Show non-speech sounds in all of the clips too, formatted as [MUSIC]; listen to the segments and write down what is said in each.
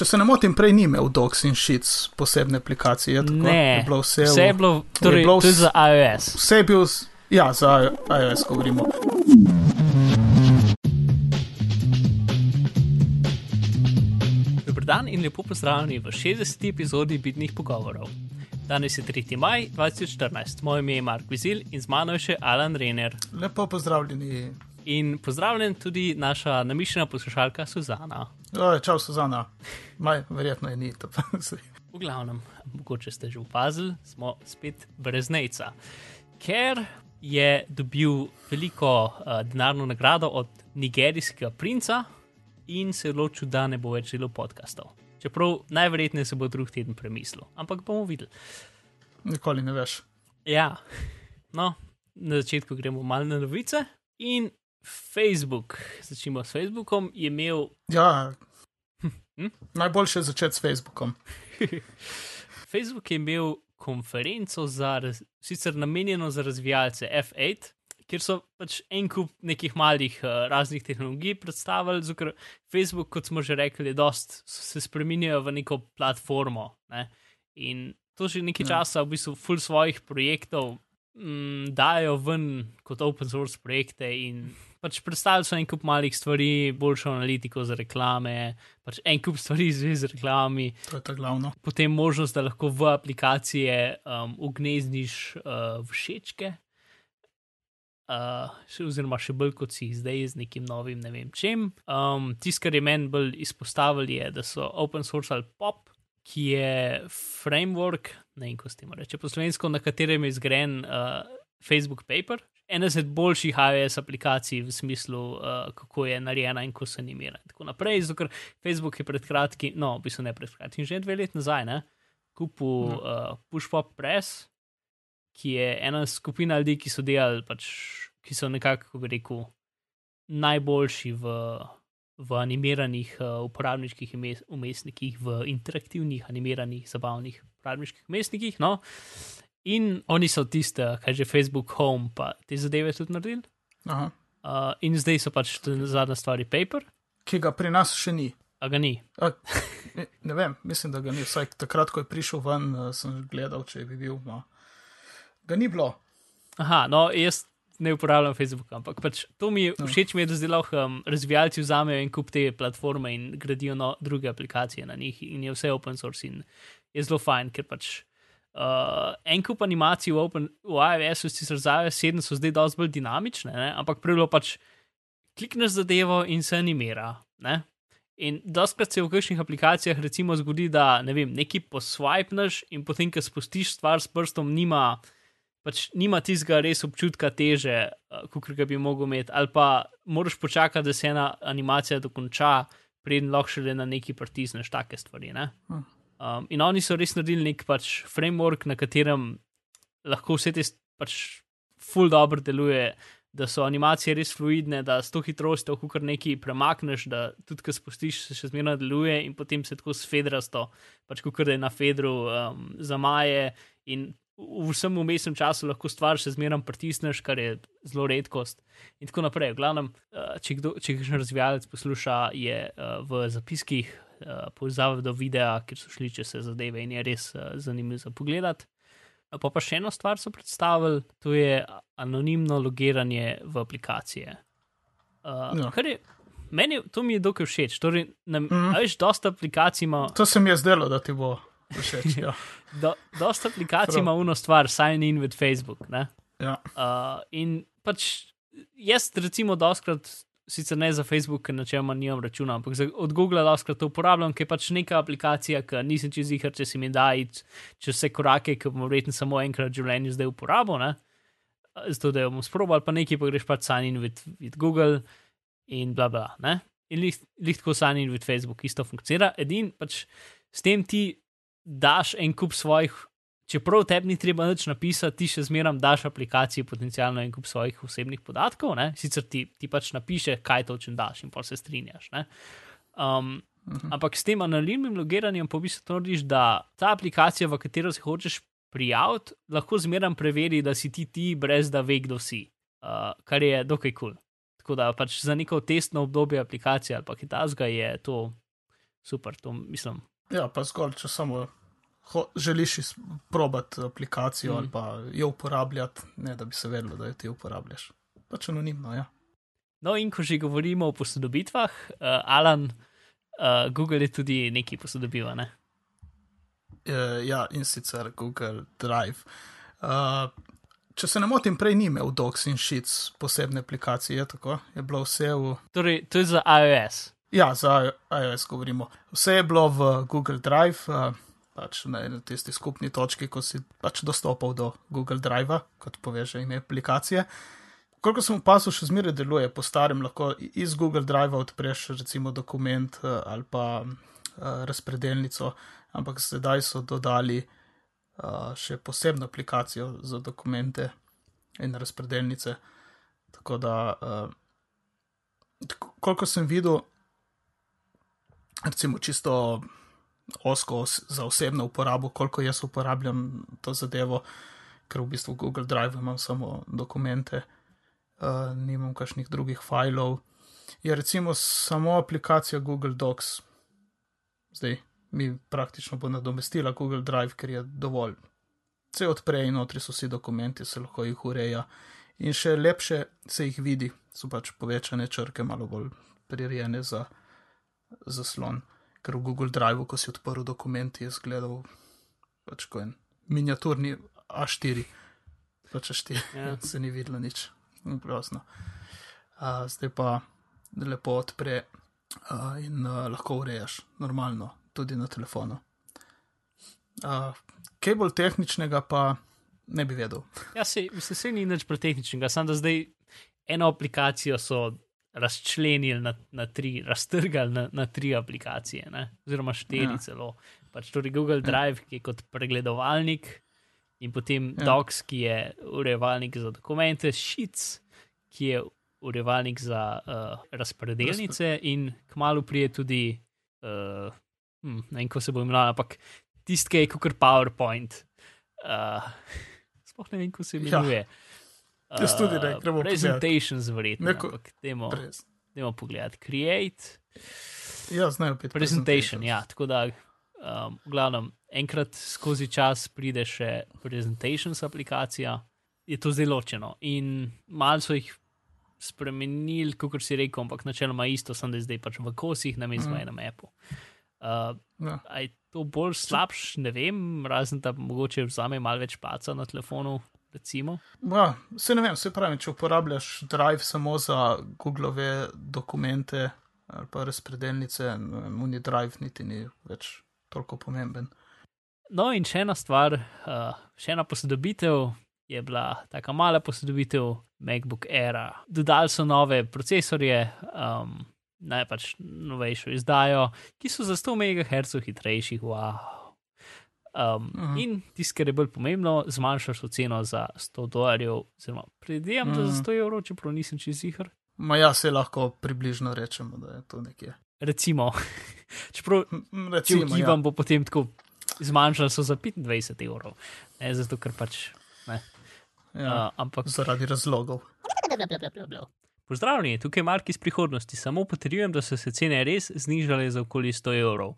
če se ne motim, prej ni imel Docs in Sheets posebne aplikacije. Je tako, Ne, je bilo vse, vse je bilo, torej, bilo tudi vs- za iOS. vse je bil, ja, za iOS govorimo. Dan in lepo pozdravljeni v 60. epizodi Bitnih pogovorov. Danes je 3. maj 2014, moje ime je Mark Vizil in z mano je še Alan Reiner. Lepo pozdravljeni. In pozdravljen tudi naša namišljena poslušalka Suzana. O, čau, Suzana. Maj, verjetno je ni. to. [LAUGHS] V glavnem, mogoče ste že opazili, smo spet brez nejca. Ker je dobil veliko uh, denarno nagrado od nigerijskega princa in se je odločil, da ne bo več delal podkastov. Čeprav najverjetneje se bo drug teden premislil, ampak bomo videli. Nikoli ne veš. Ja, no, na začetku gremo malo na novice. In Facebook, začnimo s Facebookom, je imel Ja. Hm? Najboljše je začeti s Facebookom. [LAUGHS] Facebook je imel konferenco, za, sicer namenjeno za razvijalce F8, kjer so pač en kup nekih malih uh, raznih tehnologij predstavili, ker Facebook, kot smo že rekli, je dost, se spremenjajo v neko platformo. Ne? In to že nekaj Ja. časa, v bistvu, full svojih projektov mm, dajo ven kot open source projekte in pač predstavljajo so en kup malih stvari, boljšo analitiko za reklame, pač en kup stvari z reklamami To je ta glavno. potem možnost, da lahko v aplikacije um, ugnezdiš uh, všečke, uh, še, oziroma še bolj kot si jih zdaj z nekim novim, ne vem čem. Um, Tisto, kar je meni bolj izpostavili, je, da so open source ali pop, ki je framework, ne vem, kako se temu reče po slovensko, na katerem je zgrajen uh, Facebook Paper. Ena izmed boljših iOS aplikacij v smislu, uh, kako je narejena in ko se animira. In tako naprej, zato ker Facebook je pred kratkim, no, v bistvu ne pred kratkim, že dve leti nazaj, ne, kupil uh, PushPop Press, ki je ena skupina ljudi, ki so delali, pač, ki so nekako, kako bi rekel, najboljši v, v animiranih uh, uporabniških umestnikih, v interaktivnih animiranih zabavnih uporabniških umestnikih. No? In oni so tiste, kaj že Facebook Home, pa te zadeve tudi naredili. Aha. Uh, in zdaj so pač zadnja stvar, paper, Ki ga pri nas še ni. a ga ni. A, ne, ne vem, mislim, da ga ni. Vsaj takrat, ko je prišel ven, eh, sem gledal, če bi bil. No. Ga ni bilo. Aha, no, jaz ne uporabljam Facebooka, ampak pač to mi je No. všeč, mi je, da zdaj lahko um, razvijalci vzamejo en kup te platforme in gradijo no, druge aplikacije na njih, in je vse open source in je zelo fajn, ker pač. Uh, en kup animacij v, open, v iOS-u, sicer za iOS 7, so zdaj dosti bolj dinamične, ne? ampak prvo pač klikneš zadevo in se animira. Ne? In doskrat se v kakšnih aplikacijah recimo zgodi, da ne vem, nekaj poswipneš in potem, ko spustiš stvar s prstom, nima, pač nima tistega res občutka teže, kot ga bi mogel imeti, ali pa moraš počakati, da se ena animacija dokonča, preden lahko šele na neki pritisneš take stvari. Ne? Hm. Um, in oni so res naredili nek pač framework, na katerem lahko vse te pač full dobro deluje, da so animacije res fluidne, da s to hitrostjo, ko kar nekaj premakneš, da tudi ko spustiš, se še zmeraj deluje in potem se tako sfedrasto, pač kot da je na fedru um, zamaje in v vsem umestnem času lahko stvar še zmeraj pritisneš, kar je zelo redkost. In tako naprej. V glavnem, uh, če kdo, če kakšen razvijalec posluša, je uh, v zapiskih uh, povezave do videa, kjer so šli čez zadeve in je res zanimivo za pogled. Pa pa še eno stvar so predstavili, to je anonimno logiranje v aplikacije. Uh, Ja. kar je, meni to mi je dokaj všeč. Torej, nam, mm. Mhm. Veš, dosta aplikacij ima, To se mi je zdelo, da ti bo všeč. [LAUGHS] Ja. do, dosta aplikacij ima uno stvar, sign in with Facebook. Ne? Ja. Uh, in pač jaz, recimo, doskrat, sicer ne za Facebook, ker načeloma nimam računa, ampak za, od Google doskrat to uporabljam, ker je pač neka aplikacija, ki nisem čez jih, če si mi da iti čez vse korake, ki bom verjetno samo enkrat v življenju zdaj uporabil. Ne? Zato, da jo bom sprobal, pa nekaj pa greš pač sign in with, with Google in bla bla. Ne? In lih lih tako sign in with Facebook isto funkcionira. Edin pač s tem ti daš en kup svojih čeprav tebi ni treba nič napisati, ti še zmeraj daš aplikaciji potencialno en kup svojih osebnih podatkov, ne? sicer ti, ti pač napiše, kaj točno daš in pa se strinjaš. Ne? Um, Mhm. ampak s tem anonimnim logiranjem pa v bistvu to narediš, da ta aplikacija, v katero se hočeš prijaviti, lahko zmeraj preveri, da si ti ti, brez da ve, kdo si, uh, kar je dokaj kul. Cool. Tako da pač za neko testno obdobje aplikacije ali pa kitajskega je to super, to mislim. Ja, pa zgolj, če samo želiš izprobati aplikacijo mm. ali pa jo uporabljati, ne da bi se vedelo, da jo ti uporabljaš. Pač anonimno, ja. No, in ko že govorimo o posodobitvah, uh, Alan, uh, Google je tudi nekaj posodobiva, ne? Uh, ja, in sicer Google Drive. Uh, če se ne motim, prej ni imel Docs in Sheets posebne aplikacije, je tako, je bilo vse v. Torej, to je za iOS. Ja, za iOS govorimo. Vse je bilo v Google Drive, uh, pač na tisti skupni točki, ko si pač dostopal do Google Drive, kot poveže ime aplikacije. Koliko sem opazil, še zmeraj deluje, po starem lahko iz Google Drive odpreš recimo dokument uh, ali pa uh, razpredelnico, ampak sedaj so dodali še posebno aplikacijo za dokumente in razpredelnice. Tako da, koliko sem videl, recimo čisto osko za osebno uporabo, koliko jaz uporabljam to zadevo, ker v bistvu Google Drive imam samo dokumente, uh, nimam kakšnih drugih filov. Je recimo samo aplikacija Google Docs, zdaj mi praktično bo nadomestila Google Drive, ker je dovolj. Vse odpre in notri so vsi dokumenti, se lahko jih ureja. In še lepše se jih vidi, so pač povečane črke, malo bolj prirejene za zaslon. Ker v Google Drive, ko si odprl dokument, je izgledal pač kot en miniaturni A4, pač A4, ja. [LAUGHS] se ni videlo nič, grozno. Uh, zdaj pa lepo odpre uh, in uh, lahko urejaš normalno tudi na telefonu. Uh, kaj bolj tehničnega, pa ne bi vedel. Ja, se, se, se ni nič pretehničnega, samo da zdaj eno aplikacijo so razčlenili na, na tri, raztrgali na, na tri aplikacije, ne? oziroma štiri ja. celo. Pač torej Google ja. Drive, ja. ki je kot pregledovalnik, in potem ja. Docs, ki je urejevalnik za dokumente, Sheets, ki je urejevalnik za uh, razpredelnice, Razpre... in kmalo prije tudi. Uh, hm, ne vem, kako se bo imenoval, ampak tisti, ki je kot PowerPoint. Uh, [LAUGHS] sploh ne vem, kako se imenuje. Ja. Jaz tudi ne, gremo uh, Presentations, verjetno. Ampak demo, demo pogledati. Create. Ja, znajo biti. Presentation, ja. Tako da, um, v glavnem, enkrat skozi čas pride še Presentations aplikacija, je to zelo ločeno. In malo so jih spremenili, kot si rekel, ampak načeloma isto, sem da zdaj pač v kosih, na mestu mm. enem Apple. Uh, ja. Je to bolj slabš, ne vem, razen da mogoče vzame malo več paca na telefonu. Ja, se ne vem, se pravi, če uporabljaš Drive samo za Google dokumente ali pa razpredelnice, Muni Drive niti ni več toliko pomemben. No, in še ena stvar, uh, še ena posodobitev je bila tako mala posodobitev MacBook Air. Dodali so nove procesorje, um, naj pač novejšo izdajo, ki so za 100 MHz hitrejši. Wow. Um, uh -huh. In tisto, kar je bolj pomembno, zmanjšaš ceno za 100 dolarjev, oziroma predvidevam, uh -huh. da za 100 evrov, čeprav nisem čez jih. Ma ja, se lahko približno rečemo, da je to nekje. Recimo, [LAUGHS] čeprav recimo, če vam ja. bo potem tako zmanjšalo za 25 evrov, ne zato, ker pač ne. Ja, uh, ampak zaradi razlogov. Pozdravljeni, tukaj je Mark iz prihodnosti. Samo potrjujem, da so se cene res znižale za okoli 100 evrov.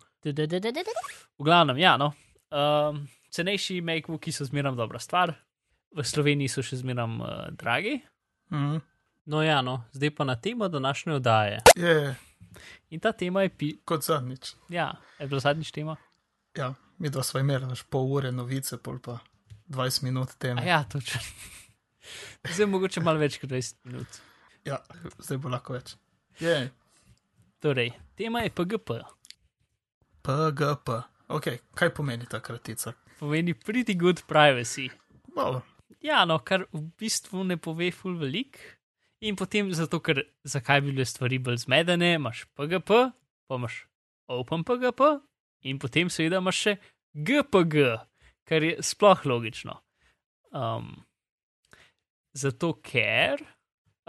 V glavnem, ja, no. Um, cenejši MacBooki so zmeraj dobra stvar, v Sloveniji so še zmeraj uh, dragi. Mm. No, ja, no, zdaj pa na temo današnje oddaje. Je. In ta tema je pi. Kot zadnjič. Ja, je bila zadnjič tema. Ja, mi dva smo imeli naš pol ure novice, pol pa 20 minut teme. A ja, točno. zdaj mogoče malo več kot 20 minut. Ja, zdaj bo lahko več. Je. Torej, tema je PGP. PGP. Okay, kaj pomeni ta kratica? Pomeni pretty good privacy. Malo. Ja, no, kar v bistvu ne pove ful velik. In potem zato, ker zakaj bi bile stvari bolj zmedene, imaš PGP, pa imaš OpenPGP, in potem seveda imaš še GPG, kar je sploh logično. Um, zato, ker,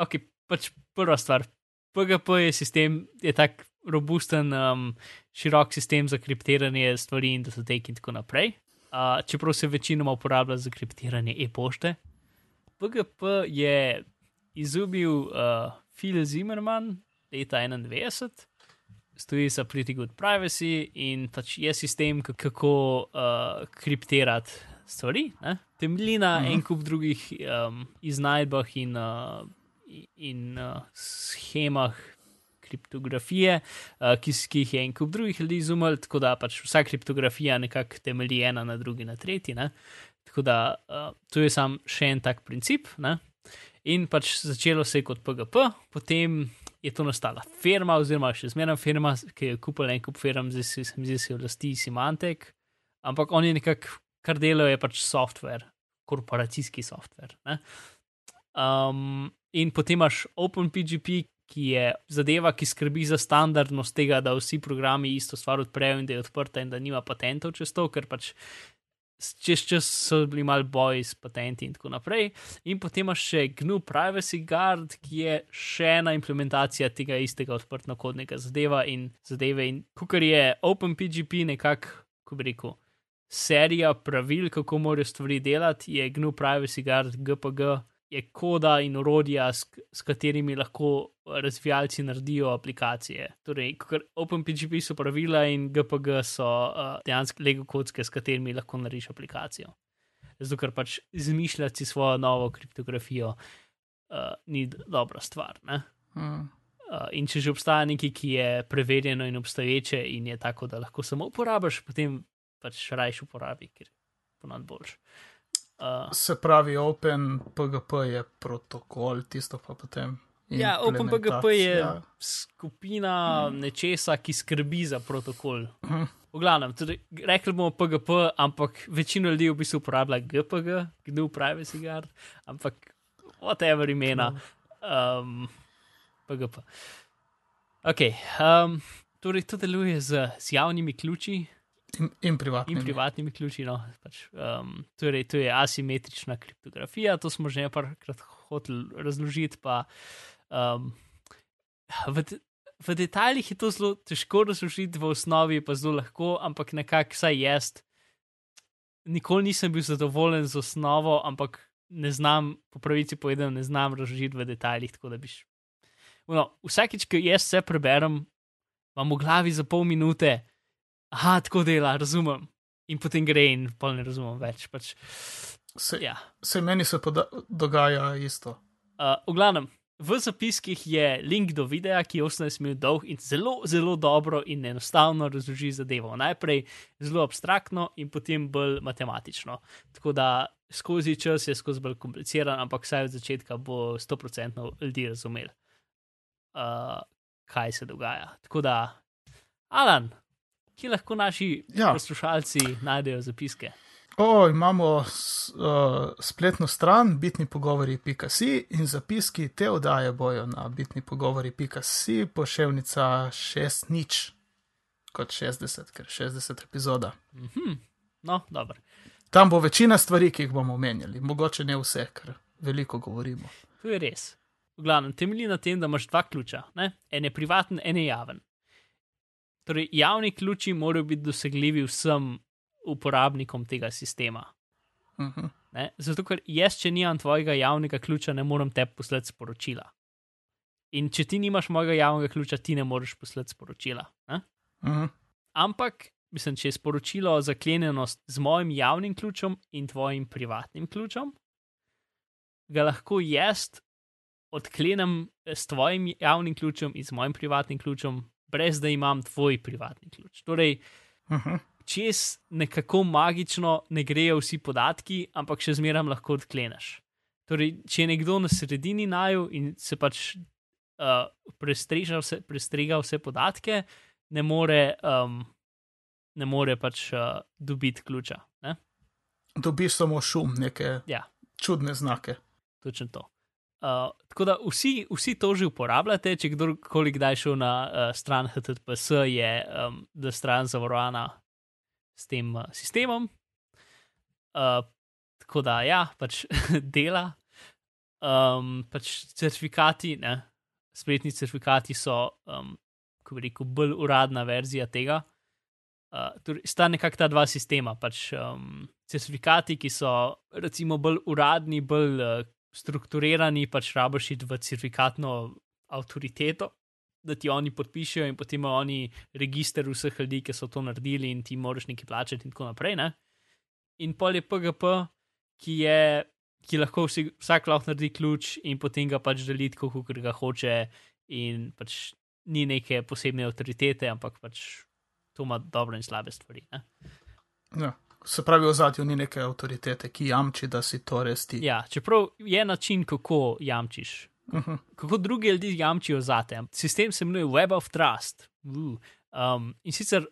ok, pač prva stvar, PGP je sistem, je tak robusten, um, širok sistem za kriptiranje stvari in datotek in tako naprej. Uh, čeprav se večinoma uporablja za kriptiranje e-pošte. PGP je izubil uh, Phil Zimmerman leta 91 stoji za Pretty Good Privacy in pač je sistem, kako uh, kriptirati stvari. Temelji na mm -hmm. en kup drugih um, iznajdbah in, uh, in uh, schemah kriptografije, uh, ki, ki jih je en kup drugih ljudi izumil, tako da pač vsa kriptografija nekako temelji ena na drugi, na tretji. Ne? Tako da uh, to je sam še en tak princip. Ne? In pač začelo se je kot PGP, potem je to nastala firma, oziroma še zmerna firma, ki je kupila en kup firm, zdaj se mi zdi, da se vlasti Simantek, ampak oni nekako, kar delajo, je pač software, korporacijski software. Um, in potem imaš OpenPGP, ki je zadeva, ki skrbi za standardnost tega, da vsi programi isto stvar odprejo in da je odprta in da nima patentov čez to, ker pač čez čas so bili mal boji s patenti in tako naprej. In potem imaš še GNU Privacy Guard, ki je še ena implementacija tega istega odprtno-kodnega zadeva in zadeve. In kukar je OpenPGP nekako, ko bi rekel, serija pravil, kako morajo stvari delati, je GNU Privacy Guard GPG je koda in orodja, s, s katerimi lahko razvijalci naredijo aplikacije. Torej, OpenPGP so pravila in GPG so uh, dejansko lego kocke, s katerimi lahko narediš aplikacijo. Zato, ker pač izmišljati svojo novo kriptografijo uh, ni dobra stvar. Hmm. Uh, in če že obstaja nekaj, ki je preverjeno in obstoječe, in je tako, da lahko samo uporabiš, potem pač rajš uporabi, ker je ponad boljši. Uh, Se pravi, OpenPGP je protokol, tisto pa potem. Ja, OpenPGP je skupina mm. nečesa, ki skrbi za protokol. Mm. V glavnem, tudi rekli bomo PGP, ampak večina ljudi v bistvu uporablja GPG, GNU Privacy Guard, ampak whatever imena. Um, PGP. Ok, um, torej to deluje z, z javnimi ključi. In, in privatnimi. In privatnimi ključi. No. Pač, um, torej, to je asimetrična kriptografija, to smo že nekajkrat hoteli razložiti. Pa, um, v, v detaljih je to zelo težko razložiti, v osnovi pa zelo lahko, ampak nekako saj jaz. Nikoli nisem bil zadovoljen z osnovo, ampak ne znam, po pravici povedano, ne znam razložiti v detaljih. Biš... No, vsakič, ko jaz vse preberem, imam v glavi za pol minute ah, tako dela, razumem. In potem gre in pol ne razumem več. Pač, se, ja. se meni se dogaja isto. Uh, v glavnem, v zapiskih je link do videa, ki je 18 minut dolg in zelo, zelo dobro in enostavno razloži zadevo. Najprej zelo abstraktno in potem bolj matematično. Tako da skozi čas je skozi bolj kompliciran, ampak vsaj od začetka bo 100% ljudi razumel, uh, kaj se dogaja. Tako da, Alan, kje lahko naši ja. poslušalci najdejo zapiske? O, imamo uh, spletno stran bitnipogovori.si in zapiski te oddaje bojo na bitnipogovori.si, pošiljka 6 nič kot 60, ker 60 epizoda. Mm -hmm. No, dobro. Tam bo večina stvari, ki jih bomo omenjali, mogoče ne vse, ker veliko govorimo. To je res. V glavnem temelji na tem, da imaš dva ključa, ne? en je privaten, en je javen. Torej, javni ključi morajo biti dosegljivi vsem uporabnikom tega sistema. Uh mhm. -huh. Zato, ker jaz, če nimam tvojega javnega ključa, ne morem te poslati sporočila. In če ti nimaš mojega javnega ključa, ti ne moreš poslati sporočila. Uh mhm. -huh. Ampak, mislim, če je sporočilo zaklenjeno z mojim javnim ključem in tvojim privatnim ključem, ga lahko jaz odklenem s tvojim javnim ključem in z mojim privatnim ključem brez da imam tvoj privatni ključ. Torej, uh -huh. čez nekako magično ne grejo vsi podatki, ampak še zmeraj lahko odkleneš. Torej, če je nekdo na sredini naju in se pač uh, prestreža, vse, prestrega vse podatke, ne more, um, ne more pač uh, dobiti ključa. Ne? Dobiš samo šum, neke ja. čudne znake. Točno to. Uh, tako da vsi, vsi to že uporabljate, če kdorkoli kdaj šel na uh, stran HTTPS, je um, da stran zavarovana s tem uh, sistemom. Uh, tako da ja, pač [LAUGHS] dela. Um, pač certifikati, ne, spletni certifikati so, um, ko bi rekel, bolj uradna verzija tega. Uh, torej, sta nekako ta dva sistema. Pač, um, certifikati, ki so recimo bolj uradni, bolj uh, strukturirani, pač rabiš iti v certifikatno avtoriteto, da ti oni podpišejo in potem imajo oni register vseh ljudi, ki so to naredili in ti moraš nekaj plačati in tako naprej. Ne? In pol je PGP, ki je. Ki lahko vsi, vsak lahko naredi ključ in potem ga pač deli, kako ga hoče, in pač ni neke posebne avtoritete, ampak pač to ima dobre in slabe stvari. Ja, se pravi, v zadju ni neke avtoritete, ki jamči, da si to res ti. Ja, čeprav je način, kako jamčiš. Uh Mhm. -huh. Kako drugi ljudje jamčijo za te. Sistem se imenuje Web of Trust. Uh. Um, in sicer,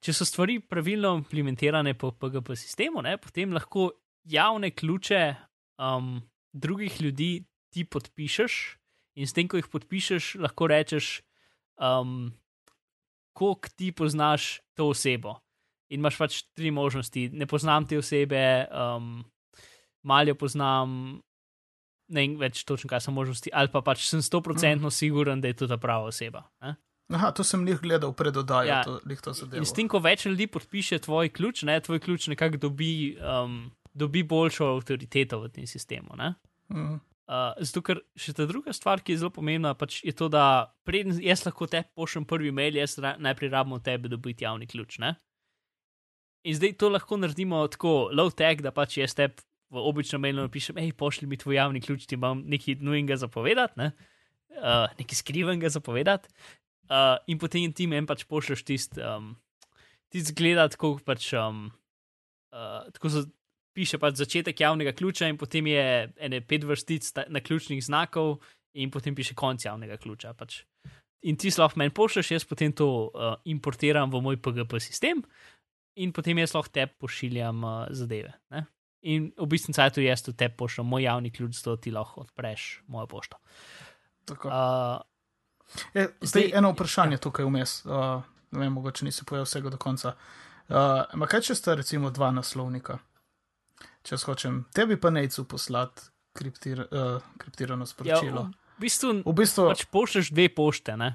če so stvari pravilno implementirane po PGP sistemu, ne, potem lahko javne ključe um, drugih ljudi ti podpišeš, in s tem, ko jih podpišeš, lahko rečeš, um, koliko ti poznaš to osebo. In imaš pač tri možnosti. Ne poznam te osebe, um, malo jo poznam, ne vem več točno, kaj so možnosti, ali pa pač sem 100% siguren, da je to ta prava oseba. Ne? Aha, to sem jih gledal pred oddajo, Ja. to, to zadevo. In s tem, ko več ljudi podpiše tvoj ključ, ne, tvoj ključ nekako dobi, um, dobi boljšo avtoriteto v tem sistemu. Ne? Mhm. Uh, zato, ker še ta druga stvar, ki je zelo pomembna, pač je to, da preden jaz lahko te pošljem prvi mail, jaz ra najprej rabim od tebe dobiti javni ključ. Ne? In zdaj to lahko naredimo tako low tech, da pač jaz te v običnem mailu napišem, hej, pošlji mi tvoj javni ključ, ti imam nekaj nujnega zapovedati, ne? uh, nekaj skrivenega zapovedati. Uh, in potem ti meni pač pošlješ tisti, um, tisti zgled, tako pač. Um, uh, tako so piše pač začetek javnega ključa, in potem je ene pet vrstic na ključnih znakov, in potem piše konc javnega ključa. Pač. In ti lahko meni pošlješ, jaz potem to uh, importiram v moj PGP sistem, in potem jaz lahko te pošiljam uh, zadeve. Ne? In v bistvu cajtu jaz tu te pošljem moj javni ključ, zato ti lahko odpreš mojo pošto. Tako. Uh, E, zdaj, zdaj- eno vprašanje ja. tukaj vmes. Uh, ne vem, mogoče nisi povedal vsega do konca. Uh, ma kaj če sta recimo dva naslovnika? Če hočem tebi pa nejcu poslati kriptir, uh, kriptirano ja, sporočilo. v bistvu v bistvu, pač pošlješ dve pošte, ne,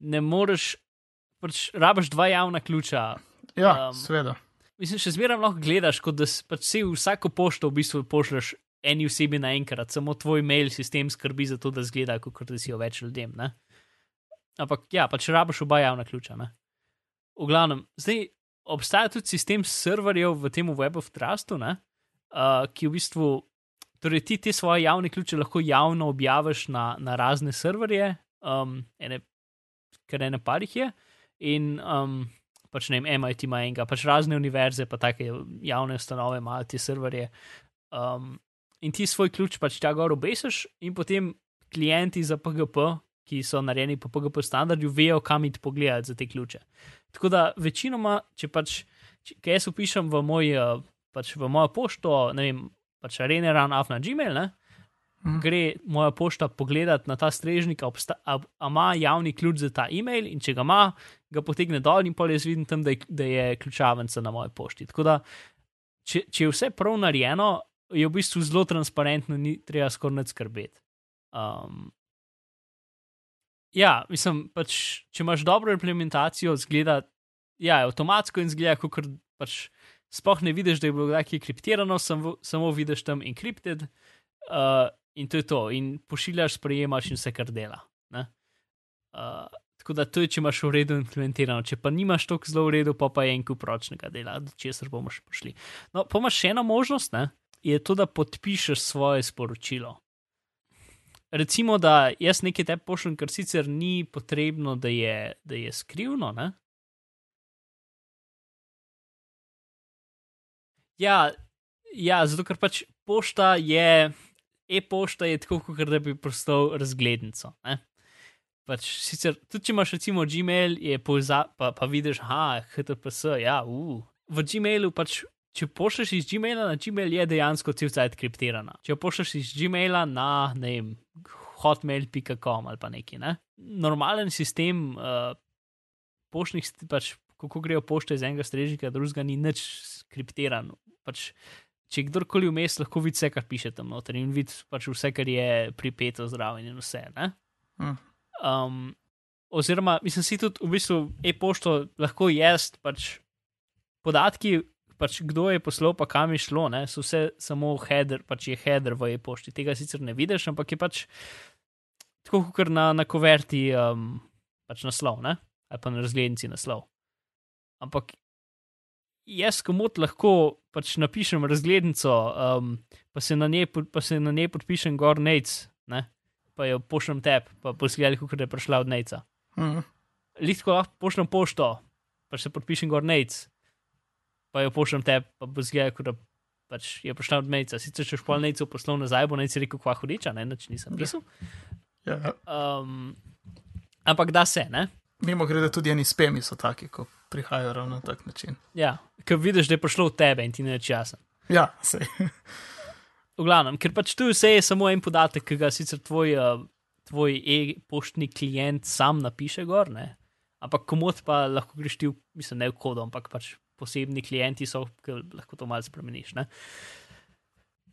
ne moreš, pač rabiš dva javna ključa. Ja, um, seveda. Mislim, še zmeraj lahko gledaš, kot da pač si vsako pošto v bistvu pošlješ eni osebi naenkrat, samo tvoj mail sistem skrbi za to, da zgleda, kot da si jo več ljudem. Ne? Ampak ja, pač rabiš oba javna ključa. Ne? V glavnem, zdaj obstaja tudi sistem serverjev v tem Web of Trustu, ne? uh, ki v bistvu, torej ti te svoje javne ključe lahko javno objaviš na, na razne serverje, um, ene, kar ene parih je. In um, pač ne vem, MIT ima enega, pač razne univerze, pa take javne ustanove imajo te serverje. Um, in ti svoj ključ pač tja gor obesiš, in potem klienti za PGP, ki so narejeni po PGP standardu, vejo, kam iti pogledati za te ključe. Tako da večinoma, če pač, kaj jaz upišem v, moj, uh, pač v mojo pošto, ne vem, pač areneran af na Gmail, ne, Mhm. gre moja pošta pogledati na ta strežnik, a obsta- a a ima javni ključ za ta e-mail, in če ga ima, ga potegne dol in pol jaz vidim tam, da je, da je ključavnica na moji pošti. Tako da, če, če je vse prav narejeno, je v bistvu zelo transparentno, ni treba skoraj nič skrbeti. Um, ja, mislim, pač, če imaš dobro implementacijo, zgleda, ja, avtomatsko in zgleda, kot pač sploh ne vidiš, da je bilo kdaj kriptirano, samo, samo vidiš tam encrypted. Uh, in to je to, in pošiljaš, sprejemaš in vse, kar dela. ne. Uh, tako da to je, če imaš v redu implementirano, če pa nimaš tako zelo v redu, pa pa je en kup ročnega dela, do česar bomo še prišli. No, pa imaš še eno možnost, ne? je to, da podpišeš svoje sporočilo. Recimo, da jaz nekaj te pošljem, kar sicer ni potrebno, da je, da je skrivno. Ne? Ja, ja, zato ker pač pošta je, e-pošta je tako, kot da bi postal razglednico. Ne? Pač sicer, tudi če imaš recimo Gmail, je povza, pa, pa vidiš, ah, HTTPS, ja, uh. v Gmailu pač. Če pošlješ iz Gmaila na Gmail, je dejansko cel cajt kriptirana. Če jo pošlješ iz Gmaila na ne vem, hotmail.com ali pa neki. Ne? Normalen sistem uh, poštnih, pač, kako grejo pošte iz enega strežnika, drugega ni nič skriptiran. Pač, če kdorkoli vmes lahko vidi vse, kar piše tam noter in vidi pač vse, kar je pripeto zraven in vse. Ne? Hm. Um, oziroma, mislim, si tudi v bistvu e-pošto lahko jaz, pač podatki, pač kdo je poslal, pa kam je šlo, ne, so vse samo header, pač je header v e-pošti. Tega sicer ne vidiš, ampak je pač tako kot na, na koverti, um, pač naslov, ne? ali pa na razglednici naslov. Ampak jaz, komod lahko pač napišem razglednico, um, pa, se njej, pa se na njej podpišem gor nec, ne? pa jo pošljem tep, pa posgledaj, kako je prišla od neca. Mhm. Lahko pošljem pošto, pa se podpišem gor nec, pa jo pošljem tep, pa posgledaj, kako pač je prišla od neca. Sicer če špol neca poslov nazaj, bo nec rekel, kva hudiča, ne, nič nisem pisal. Ja. Um, ampak da se, ne? Mimo grede, tudi eni spemi so taki, ko prihajajo ravno na tak način. Ja, ker vidiš, da je prišlo od tebe in ti ne več jasen. Ja, sej. V glavnem, ker pač tu vse je samo en podatek, ki ga sicer tvoj, uh, tvoj e-poštni klient sam napiše gor, ne? ampak komod pa lahko greš ti, v- mislim, ne v kodo, ampak pač posebni klienti so, ki lahko to malce spremeniš. Ne?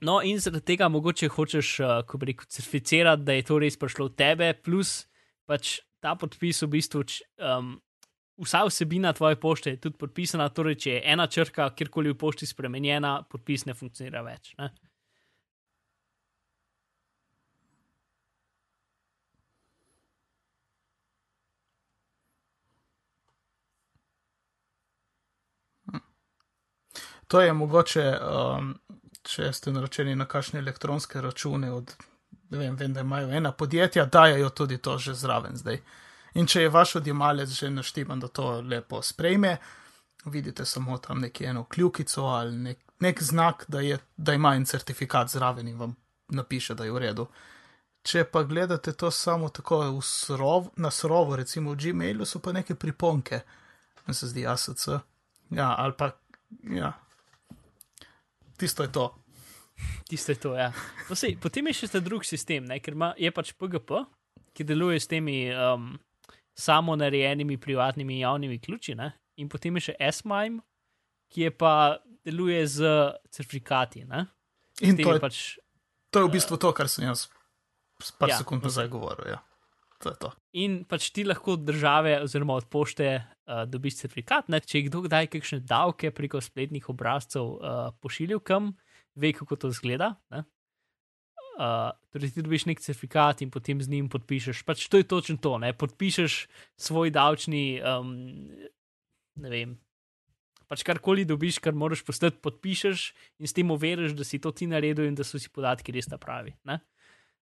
No, in zaradi tega mogoče hočeš, uh, ko bi rekel, certificirati, da je to res prišlo od tebe, plus pač ta podpis v bistvu. č- Um, Vsa vsebina tvoje pošte je tudi podpisana, torej, če je ena črka kjerkoli v pošti spremenjena, podpis ne funkcionira več. Ne? To je mogoče, um, če ste naročeni na kakšne elektronske račune od, ne vem, vem, da imajo ena podjetja, dajo tudi to že zraven zdaj. In če je vaš odjemalec že naštiman, da to lepo sprejme, vidite samo tam neki eno kljukico ali nek, nek znak, da, je, da ima en certifikat zraven in vam napiše, da je v redu. Če pa gledate to samo tako srov, na srovo, recimo v Gmailu, so pa neke priponke, mi se zdi ASC. Ja, ali pa, ja, tisto je to. [LAUGHS] Tisto je to, ja. No, sej, potem je še ta drug sistem, ne, ker ima, je pač PGP, ki deluje s temi um, samo narejenimi privatnimi in javnimi ključi, ne, in potem je še S-MIME, ki je pa deluje z certifikati. Ne, In to je pač, to je v bistvu to, kar sem jaz par Ja, sekund nazaj govoril. Ja. To to. in pač ti lahko od države oziroma od pošte uh, dobiš certifikat. Ne, če je kdo kdaj kakšne davke preko spletnih obrazcev uh, pošiljal kam, ve, kako to zgleda. Ne. Uh, torej, ti dobiš nek certifikat in potem z njim podpišeš. Pač to je točno to. Ne? Podpišeš svoj davčni, um, ne vem. Pač karkoli dobiš, kar moraš postati, podpišeš in s tem overiš, da si to ti naredil in da so si podatki res ta pravi. Ne?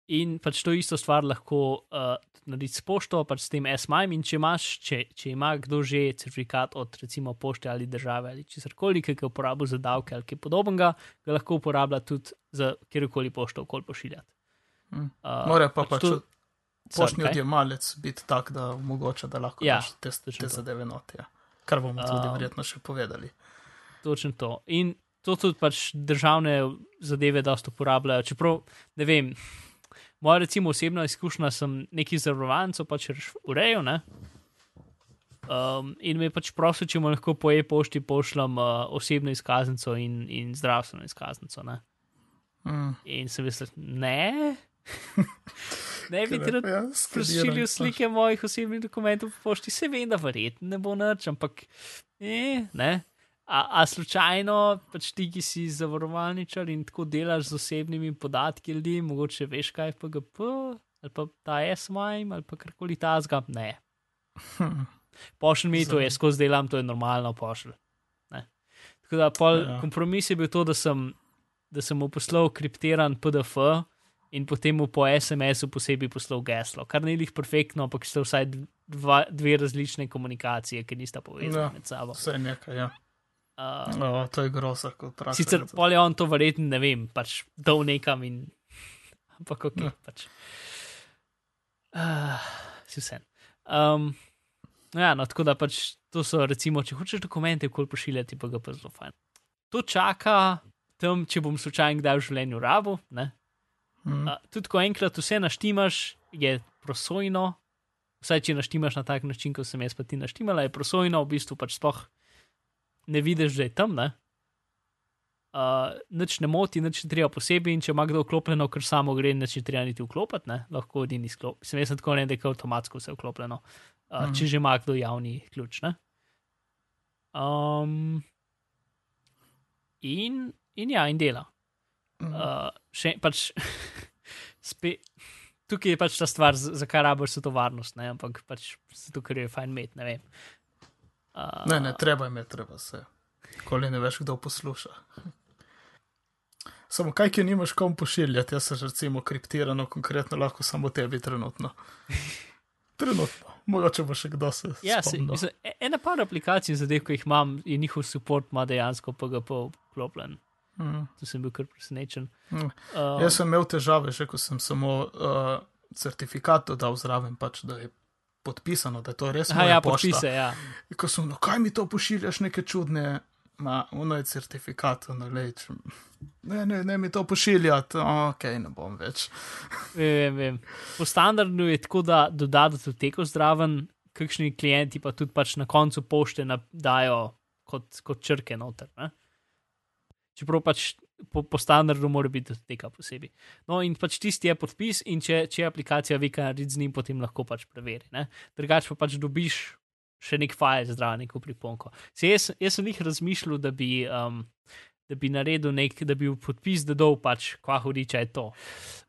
In pač to isto stvar lahko uh, narediti s pošto, pač s tem S-MIME. In če, imaš, če, če ima kdo že certifikat od recimo pošte ali države ali česarkoli, ki ga je uporabil za davke ali kaj podobnega, ga lahko uporablja tudi za kjerkoli pošto, okoli pošiljati. Mm. Uh, Mora pa pač to- poštni kaj? odjemalec biti tak, da omogoča, da lahko Ja, daš te, te to. zadeve not. Ja. Kar bomo tudi Um, verjetno še povedali. Točno to. In to tudi pač državne zadeve dosta uporabljajo. Čeprav, ne vem, moja recimo osebna izkušnja, sem neki zavarovancev pač urejal, ne. Um, in me je pač prosil, če mu lahko po e-pošti pošljem uh, osebno izkaznico in, in zdravstveno izkaznico. Ne? Mm. In sem mislil, ne, [LAUGHS] ne bi ti rad Ja, pošiljal slike mojih osebnih dokumentov po pošti, se vem, da verjetno ne bo nič, ampak eh, ne. A, a slučajno, pač ti, ki si zavarovalničar in tako delaš z osebnimi podatki ljudi, mogoče veš, kaj PGP, ali pa ta S-MIME, ali pa karkoli tasga, ne. Hm. Pošlj mi to, jaz skozi delam, to je normalno pošlj. Tako da pol, Ja. kompromis je bil to, da sem, da sem mu poslal kriptiran PDF in potem mu po SMS-u posebej poslal geslo, kar ni jih perfektno, ampak sta vsaj dva, dve različne komunikacije, ki nista povezane Ja. med sabo. Vse nekaj, ja. Uh, O, to je groza, kot praviš. sicer pol je on to verjetno, ne vem, pač dal nekam in. [LAUGHS] Ampak ok, Ja. ja. pač. Uh, si vse. Um, no ja, no, tako da pač to so, recimo, če hočeš dokumente, kol pošiljati, pa ga pa zelo fajn. To čaka tam, če bom slučajno kdaj v življenju rabo. Ne? Mm. Uh, tudi ko enkrat vse naštimaš, je prosojno. Vsaj če naštimaš na tak način, kot sem jaz pa ti naštimala, je prosojno, v bistvu pač sploh ne vidiš, da je tam. Ne? Uh, nič ne moti, nič ne treba posebej, in če ima kdo vklopljeno, ker samo gre, nič ne treba niti vklopiti, ne? lahko edini sklop. Sem jaz tako ne, da je avtomatsko vse vklopljeno, uh, Mhm. če že ima kdo javni ključ. Ne? Um, in, in ja, in dela. Mm. Uh, še pač [LAUGHS] spet. tukaj je pač ta stvar, zakaj rabiš vse to varnost, ne? ampak pač zato, ker je fajn imeti, ne vem. Uh, Ne, ne, treba imeti, treba se. Koli ne veš, kdo posluša. Samo kaj, ki nimaš kom pošiljati, jaz se recimo kriptirano, konkretno lahko samo tebi trenutno. Trenutno, mogoče bo še kdo se. Ja, se, mislim, e- ena par aplikacij, zadev, ki jih imam, in njihov support ima dejansko PGP vklopljen. Mm. Tu sem bil kar presenečen. Mm. Uh, Jaz sem imel težave, že ko sem samo uh, certifikat dodal zraven, pač, da je podpisano, da je to res. Aha, moja ja, pošta. podpise, ja. In Ko sem, no, kaj mi to pošiljaš, neke čudne, ma, ono je certifikat, ono leč. Ne, ne, ne mi to pošiljati, ok, ne bom več. Vem, vem. Po standardu je tako, da dodajo teko zdraven, kakšni klienti pa tudi pač na koncu pošte dajo kot, kot črke noter. Ne? Čeprav pač po, po standardu mora biti teka posebej. No, in pač tisti je podpis, in če, če aplikacija ve, kaj narediti z njim, potem lahko pač preveri. ne. Drugače pa pač dobiš še nek file zdraven, neko priponko. Se jaz, jaz sem jih razmišljal, da bi. Um, Da bi naredil nek, da bi v podpis dodal, pač, kva hudiča je to.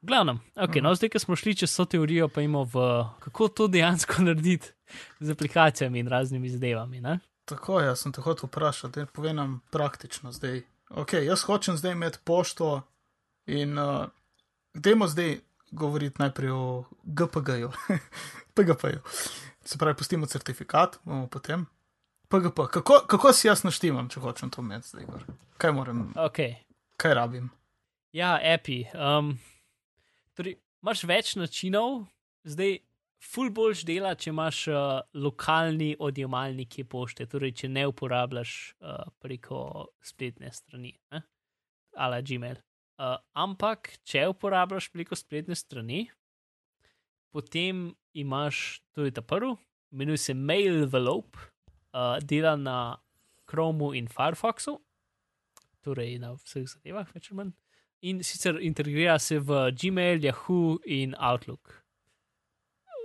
V glavnem, okay, no, zdaj, ko smo šli čez to teorijo, pa imamo v kako to dejansko [LAUGHS] narediti z aplikacijami in raznimi zadevami. Ne? Tako, jaz sem te hotel vprašati, povem nam praktično zdaj. Ok, jaz hočem zdaj imeti pošto in uh, dajmo zdaj govoriti najprej o GPG-ju, [LAUGHS] PGP-ju. Se pravi, pustimo certifikat, bomo potem. PGP, kako, kako si jaz naštimam, če hočem to imeti zdaj? Gor? Kaj moram, Okay. kaj rabim? Ja, API. Um, torej, imaš več načinov, zdaj, ful boljš dela, če imaš uh, lokalni odjemalnik pošte, torej, če ne uporabljaš uh, preko spletne strani, ne? ali Gmail. Uh, ampak, če uporabljaš preko spletne strani, potem imaš, to je ta prvi, imenuje se Mail Envelope, uh, dela na Chromu in Firefoxu, torej na vseh zadevah, več ali manj. In sicer integrira se v Gmail, Yahoo in Outlook,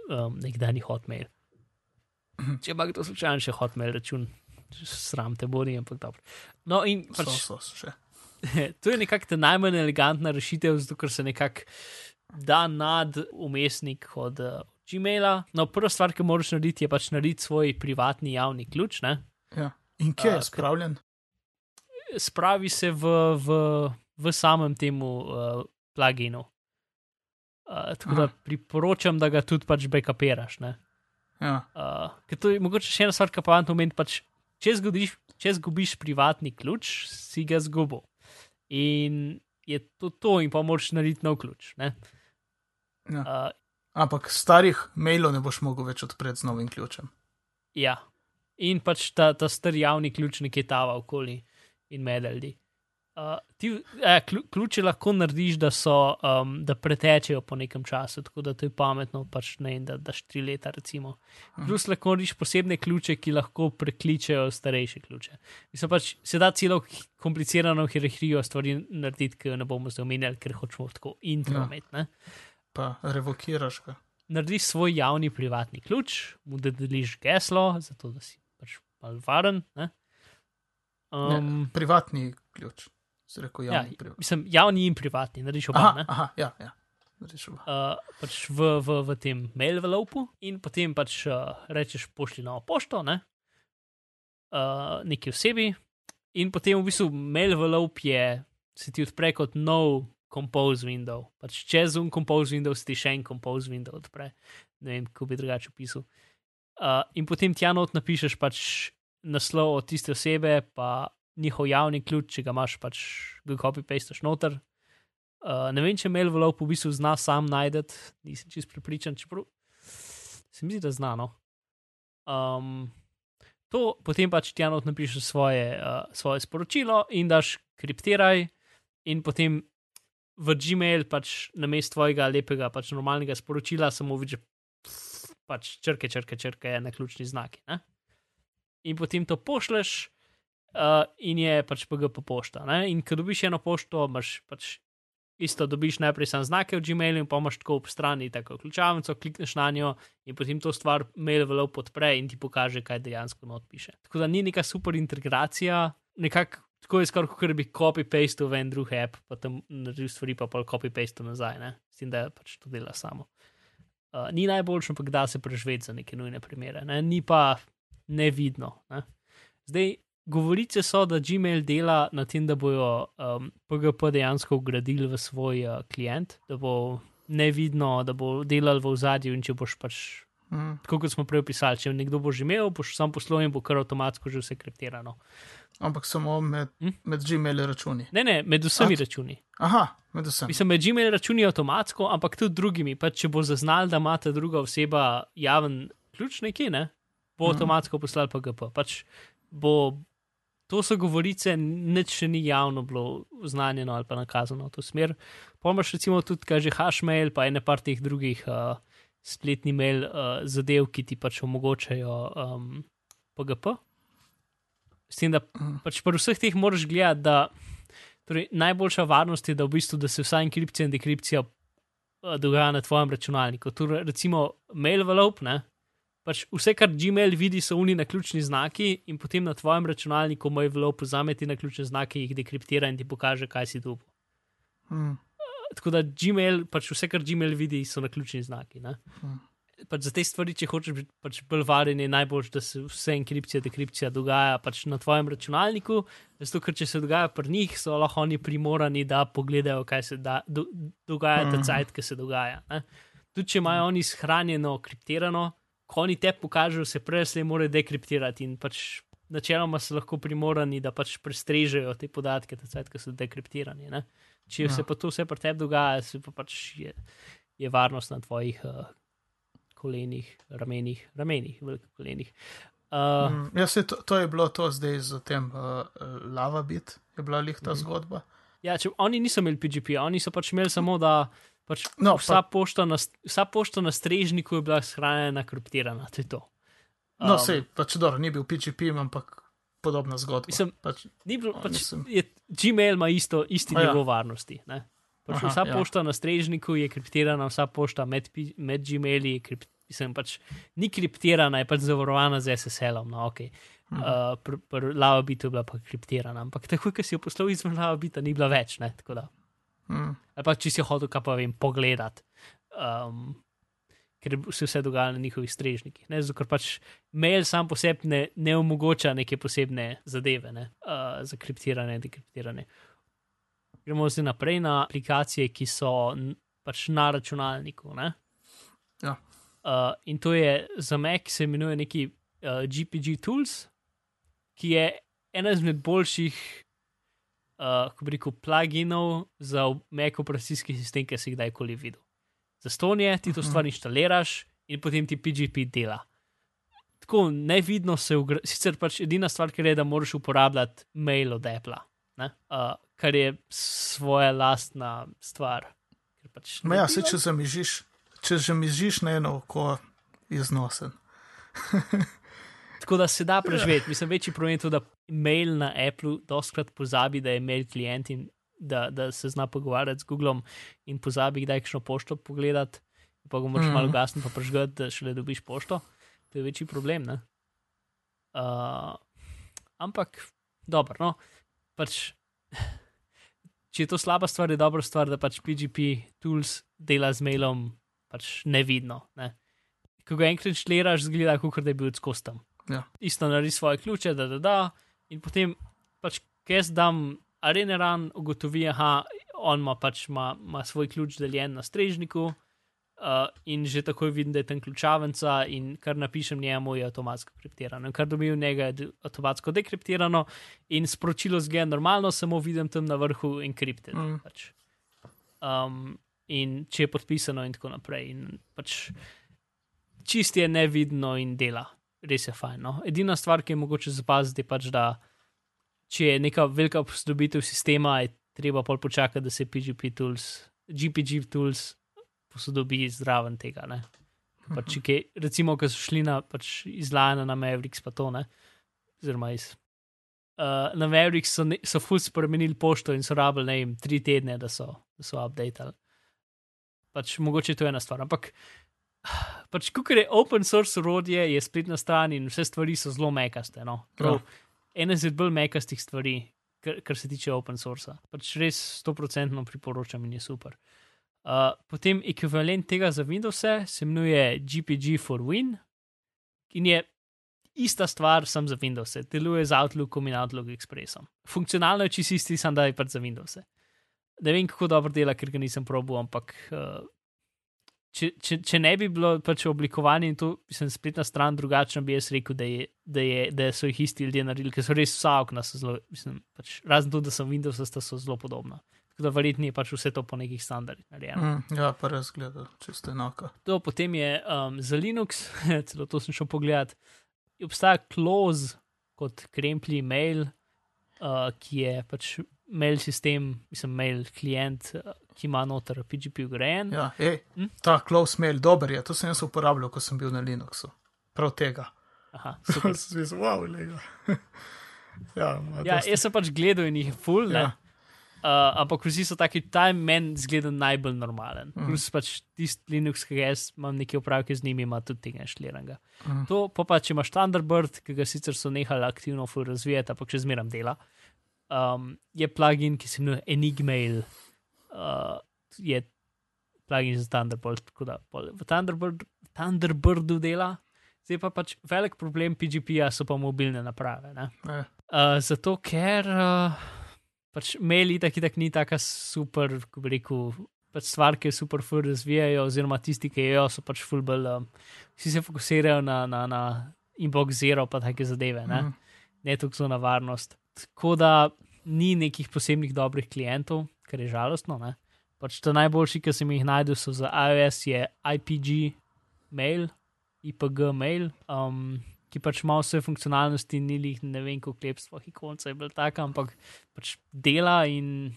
um, nekdani Hotmail. Če ima kdo slučajno še Hotmail račun, sram te bodi, ampak dobro. No, in pač, So, so še. [LAUGHS] to je nekako ta najmanj elegantna rešitev, zato ker se nekako da nad umestnik od uh, Gmaila. No, prva stvar, ki moraš narediti, je pač narediti svoj privatni javni ključ. Ne? Ja. In kje je spravljen? Spravi se v, v, v samem temu uh, pluginu. Uh, tako da Aha. priporočam, da ga tudi pač backupiraš. ne. Ja. Uh, ker to je mogoče še ena stvar, ki pa vam pomeni, pač, če, zgodiš, če zgubiš privatni ključ, si ga zgubil. In je to to, in pa moraš narediti nov ključ. ne. Ja. Uh, Ampak starih mailov ne boš mogel več odpreti z novim ključem. ja. In pač ta, ta star javni ključ nekje tava okoli in medalji. Uh, ti, eh, klju- ključe lahko narediš, da, so, um, da pretečejo po nekem času, tako da to je pametno, pač ne, da daš tri leta. Recimo. Plus lahko narediš posebne ključe, ki lahko prekličejo starejše ključe. Mislim pač, se da celo komplicirano hierarhijo stvari narediti, ki jo ne bomo zdaj omenjali, ker hočemo tako intro Ja. ne. Pa revokiraš ga. Narediš svoj javni privatni ključ, mu dodeliš geslo, zato da si pač malo varen. Ne? Ne, Um, privatni ključ. Si rekel ja, javni privatni. mislim, javni in privatni, narediš oba. Aha, aha, ja, ja. Uh, pač v, v, v tem mail velopu in potem pač uh, rečeš pošlji novo pošto, ne? uh, neki osebi, in potem v bistvu mail velop je, se ti odpre kot nov compose window. Pač čez un compose window se ti še en compose window odpre. Ne vem, kako bi drugače opisal. Uh, in potem tja not napišeš pač naslov od tiste osebe, pa njihov javni ključ, če ga imaš, pač ga copy-pasteš noter. Uh, ne vem, če mail velop v bistvu zna sam najdete, nisem čest pripričan, čeprav se mi zdi, da znano. Um, to potem pač ti enot napišeš svoje, uh, svoje sporočilo in daš kriptiraj, in potem v Gmail pač na mestu tvojega lepega, pač normalnega sporočila samo vidiš pač črke, črke, črke, ene ključni znaki. Ne? In potem to pošleš, uh, in je pač PGP pošta. Ne? In ko dobiš eno pošto, imaš pač isto dobiš najprej sam znake v Gmailu, in pa imaš tako ob strani tako ključavnico, klikneš na njo in potem to stvar mail velo podpre in ti pokaže, kaj dejansko not piše. Tako da ni neka super integracija, nekako tako je skoraj, kot bi copy-paste v en drug app, pa tam naredil stvari, pa pol copy-paste nazaj, ne? s tem, da pač to dela samo. Uh, ni najboljši, ampak da se preživeti za neke nujne primere, ne? ni pa nevidno. Ne? Zdaj, govorice so, da Gmail dela na tem, da bojo um, PGP dejansko ugradili v svoj uh, klient, da bo nevidno, da bo delal v ozadju in če boš pač. Mm. Tako kot smo prej opisali, če nekdo bo že imel, boš sam poslal in bo kar avtomatsko že vse kriptirano. Ampak samo med, Hm? med Gmail računi. Ne, ne, med vsemi A, računi. Aha, med vsem. Mislim, med Gmail računi avtomatsko, ampak tudi drugimi. Pa če bo zaznal, da ima ta druga oseba javen ključ neki, ne, bo Mhm. avtomatsko poslal PGP. Pač bo, to so govorice, nič še ni javno bilo znanjeno ali pa nakazano v to smer. Pomaž recimo tudi, kaj že Hashmail, pa ene par teh drugih uh, spletni mail uh, zadev, ki ti pač omogočajo um, PGP. S tem, da Mhm. pač pri vseh teh moraš gledati, da torej, najboljša varnost je, da, v bistvu, da se vsa enkripcija in dekripcija uh, dogaja na tvojem računalniku. Torej, recimo mail envelope, ne. Pač vse, kar Gmail vidi, so oni na ključni znaki, in potem na tvojem računalniku moj envelope vzame ti na ključne znake, jih dekriptira in ti pokaže, kaj si dobil. Mm. Tako da Gmail, pač vse, kar Gmail vidi, so na ključni znaki. Ne? Mhm. Pač za te stvari, če hočeš biti pač bolj varen, je najbolj, da se vse enkripcija, dekripcija dogaja pač na tvojem računalniku. Zato, ker če se dogaja pri njih, so lahko oni primorani, da pogledajo, kaj se da, do, dogaja, ta Mhm. cajt, ki se dogaja. Ne? Tudi če imajo oni shranjeno, kriptirano, ko oni te pokažejo, se prej se mora dekriptirati in pač načeloma so lahko primorani, da pač prestrežejo te podatke, ta cajt, ki so dekriptirani. Ne? Če Ja. se pa to vse pri tebi dogaja, se pa pač je, je varnost na tvojih uh, kolenih, ramenih, ramenih, velikih kolenih. Uh, mm. Mm. Ja, se, to, to je bilo to zdaj z tem uh, lava bit, je bila lih ta Mhm. zgodba. Ja, če, oni niso imeli PGP, oni so pač imeli samo, da pač No, vsa, pa, pošta na, vsa pošta na strežniku je bila shranjena, kriptirana. To je to. no, Um, sej, pač dobro, ni bil PGP, ampak podobna zgodba. Mislim, pač, Ni bilo, pač, mislim- je, Gmail ima isto, isti ja. nivo varnosti. Ne? Pač Aha, vsa ja. pošta na strežniku je kriptirana, vsa pošta med, med Gmaili je kript, mislim, pač, ni kriptirana, je pač zavarovana z SSL-om. No, okay. Mhm. uh, Pri pr Lava bitu je bila pa kriptirana, ampak takoj, ko si jo poslal izven Lava bita, ni bila več. Ne, tako da. Mm, ali pa če si hotel, kaj pa vem, pogledat. Um, ker se vse dogaja na njihovih strežnikih. Ne? Zato, ker pač mail sam po sebi ne, ne omogoča neke posebne zadeve ne? uh, za kriptiranje dekriptiranje. Gremo zdaj naprej na aplikacije, ki so pač na računalniku. Ne? Ja. Uh, in to je za Mac, se imenuje neki uh, GPG Tools, ki je ena izmed boljših uh, kako bi rekel, pluginov za Mac operacijski sistem, ki si jih kdajkoli videl. Za stonje ti to Mhm. stvar inštaliraš in potem ti PGP dela. Tako nevidno se ugra, sicer pač edina stvar, ki je, da moraš uporabljati mail od Apple, uh, kar je svoja lastna stvar. Pač ma ja, se če zamižiš, če že mižiš na eno oko, je znosen. [LAUGHS] Tako da se da preživeti. Mislim, večji problem je to, da mail na Apple doskrat pozabi, da je mail klient in da, da se zna pogovarjati z Googlom in pozabi, kdaj kakšno pošto pogledati. Pa ga moraš Mhm. malo gasno pa prežgati, da šele dobiš pošto. To je večji problem. ne. Uh, ampak, dobro, no, pač. [LAUGHS] Če je to slaba stvar, je dobra stvar, da pač PGP tools dela z mailom pač nevidno. Ne. Ko ga enkrat šliraš, zgleda, kot da je bil skozi tam Ja. isto naredi svoje ključe, da da da. In potem pač, kaj jaz dam, areneran ugotovi, da on ima pač ima, ima svoj ključ deljen na strežniku. Uh, in že takoj vidim, da je tam ključavnica, in kar napišem njemu, je avtomatsko kriptirano. In kar dobim od njega, je avtomatsko dekriptirano, in sporočilo zgleda normalno, samo vidim tam na vrhu encrypted. Mm. Pač. Um, in če je podpisano, in tako naprej. In pač čist je nevidno in dela, res je fajn. No? Edina stvar, ki je mogoče zapaziti, je pač, da če je neka velika posodobitev sistema, je treba pol počakati, da se PGP tools, GPG tools posodobi zraven tega. Ne? Pač, kaj, recimo, ko so šli na pač izlajanje na Mavericks, pa to ne, oziroma iz. Uh, na Mavericks so, ne, so ful spremenili pošto in so rabili, ne vem, tri tedne, da so, da so updated. Pač mogoče je to ena stvar, ampak pač, kukor je open source urodje, je spletna stran in vse stvari so zelo mekaste. No? Prav, ena izmed bolj mekastih stvari, kar, kar se tiče open sourca. Pač res 100% priporočam in je super. Uh, potem ekvivalent tega za Windows se imenuje GPG for Win in je ista stvar, sem za Windows, deluje z Outlookom in Outlook Expressom. Funkcionalno je čisto isti, sem da je pač za Windows. Ne vem, kako dobro dela, ker ga nisem probil, ampak uh, če, če, če ne bi bilo pač oblikovanje in to sem spletna stran drugačna, bi jaz rekel, da, je, da, je, da so jih isti ljudje naredili, ker so res vsa okna, zelo, mislim, pač, razen to, da sem Windows, sta so zelo podobna. Tako da verjetno je pač vse to po nekih standardih narejeno. Mm, ja, pa res gleda, čisto enako. To potem je um, za Linux, [LAUGHS] celo to sem šel pogledat, obstaja close kot krempli mail, uh, ki je pač mail sistem, mislim, mail klient, ki ima noter PGP ugrajen. Ja, ej, hm? Ta close mail, dober je, to sem jaz uporabljal, ko sem bil na Linuxu. Prav tega. Aha, [LAUGHS] super. sem se wow, lega. [LAUGHS] ja, ja, jaz sem pač gledal in jih je full. Ja. Uh, ampak vsi so taki, ta meni zgleda najbolj normalen. Mm. Plus pač tisti Linux, ki ga jaz imam nekaj upravke z njimi, ima tudi tega šliranga. Mm. To pa, pa če imaš Thunderbird, ki ga sicer so nehali aktivno razvijati, ampak še zmeram dela, um, je plugin, ki se imenuje Enigmail uh, je plugin za Thunderbird, tako da v Thunderbird, Thunderbirdu dela. Zdaj pa pač velik problem PGP-ja so pa mobilne naprave. Uh, zato, ker uh, pač maili tako in tako ni tako super, ko bi rekel, pač stvar, ki je super, fur razvijajo, oziroma tisti, ki jo so pač fulbel, um, vsi se fokusirajo na, na, na inbox zero, pa take zadeve, ne, mm. ne toliko za varnost. Tako da ni nekih posebnih dobrih klientov, kar je žalostno. Ne? Pač to najboljši, ki sem jih najdel, so za iOS, je IPG mail, IPG mail, um, ki pač ima vse funkcionalnosti, ni jih ne vem, kako klepstvo, ikonca je bil tak, ampak pač dela in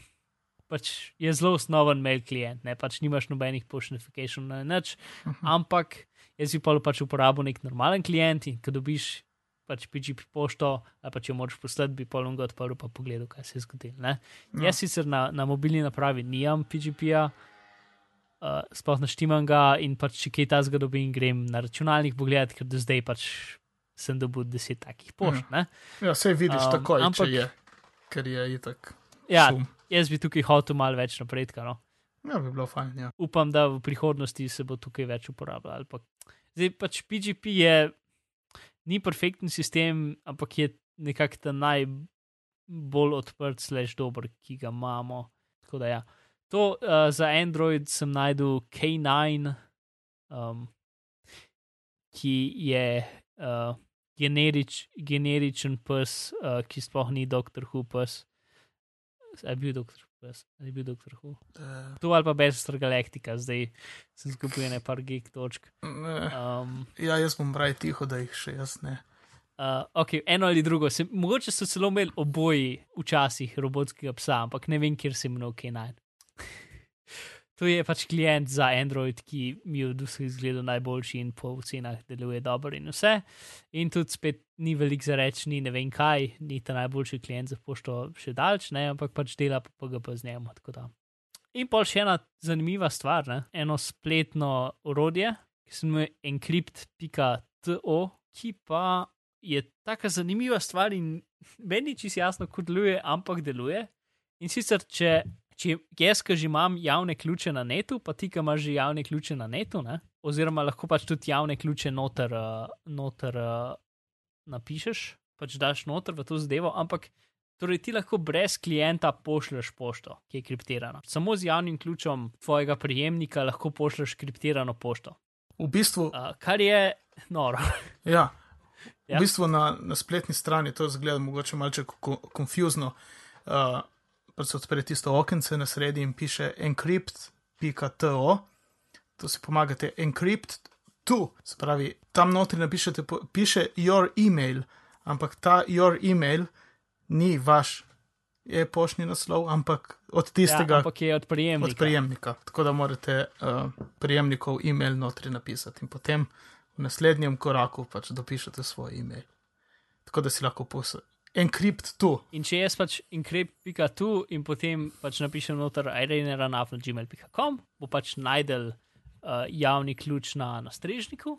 pač je zelo osnoven mail klient, ne pač nimaš nobenih push notification na nič, uh mhm. -huh. ampak jaz bi pa pač uporabil nek normalen klient in ko dobiš pač PGP pošto, ali pa če moraš poslati, bi polno odprl in pogledal, kaj se je zgodilo. Ja. Jaz sicer na, na mobilni napravi nimam PGP-ja, uh, sploh naštimam ga in pač če kaj ta zgodi, dobim grem na računalnik pogledati, ker do zdaj pač sem dobil deset takih pošt. Ja, ja se vidiš um, takoj, ampak je, ker je itak. Ja, sum. jaz bi tukaj hotel malo več napredka. No. Ja, bi bilo fajn. Ja. Upam, da v prihodnosti se bo tukaj več uporabljal. Zdaj pač PGP je ni perfekten sistem, ampak je nekako ta najbolj odprt, slash dober, ki ga imamo. Da, ja. To uh, za Android sem najdel K9, um, ki je uh, generič, generičen pes, uh, ki sploh ni Doctor Who pes. Je bil Doctor Who, je bil Doctor Who. Uh. To ali pa Bester Galactica, zdaj sem skupil nekaj gig točk. Um, ja, jaz bom pravi tiho, da jih še jaz ne. Uh, okay, eno ali drugo, se, mogoče so celo imeli oboji včasih robotskega psa, ampak ne vem, kjer se imenuje K9. To je pač klient za Android, ki mi je od vseh izgledal najboljši in po cenah deluje dobro in vse. In tudi spet ni velik za reči, ni ne vem kaj, ni ta najboljši klient za pošto še daljč, ne, ampak pač dela pa PGP z njim. In pa še ena zanimiva stvar, ne? eno spletno orodje, ki se imenuje encrypt.to, ki pa je tako zanimiva stvar in meni čisto jasno, kako deluje, ampak deluje. In sicer, če, če jaz, ki že imam javne ključe na netu, pa ti, ki imaš že javne ključe na netu, ne? oziroma lahko pač tudi javne ključe noter, uh, noter uh, napišeš, pač daš noter v to zadevo, ampak. Torej, ti lahko brez klienta pošlješ pošto, ki je kriptirana. Samo z javnim ključem tvojega prijemnika lahko pošlješ kriptirano pošto. V bistvu. Uh, kar je noro. ja, [LAUGHS] Ja. V bistvu na, na spletni strani to zgleda mogoče malce konfuzno. Uh, Prvo odpre tisto okence na sredi in piše encrypt.to, to si pomagate encrypt tu. Se pravi, tam notri napišete, piše your email, ampak ta your email ni vaš. Je poštni naslov, ampak od tistega, ja, ampak je od prijemnika. Od prijemnika. Tako da morate uh, prijemnikov e-mail notri napisati in potem v naslednjem koraku pač dopišete svoj e-mail. Tako da si lahko Encrypt tu. In če jaz pač encrypt.tu in potem pač napišem noter irenera.gmail.com, bo pač najdel uh, javni ključ na, na strežniku,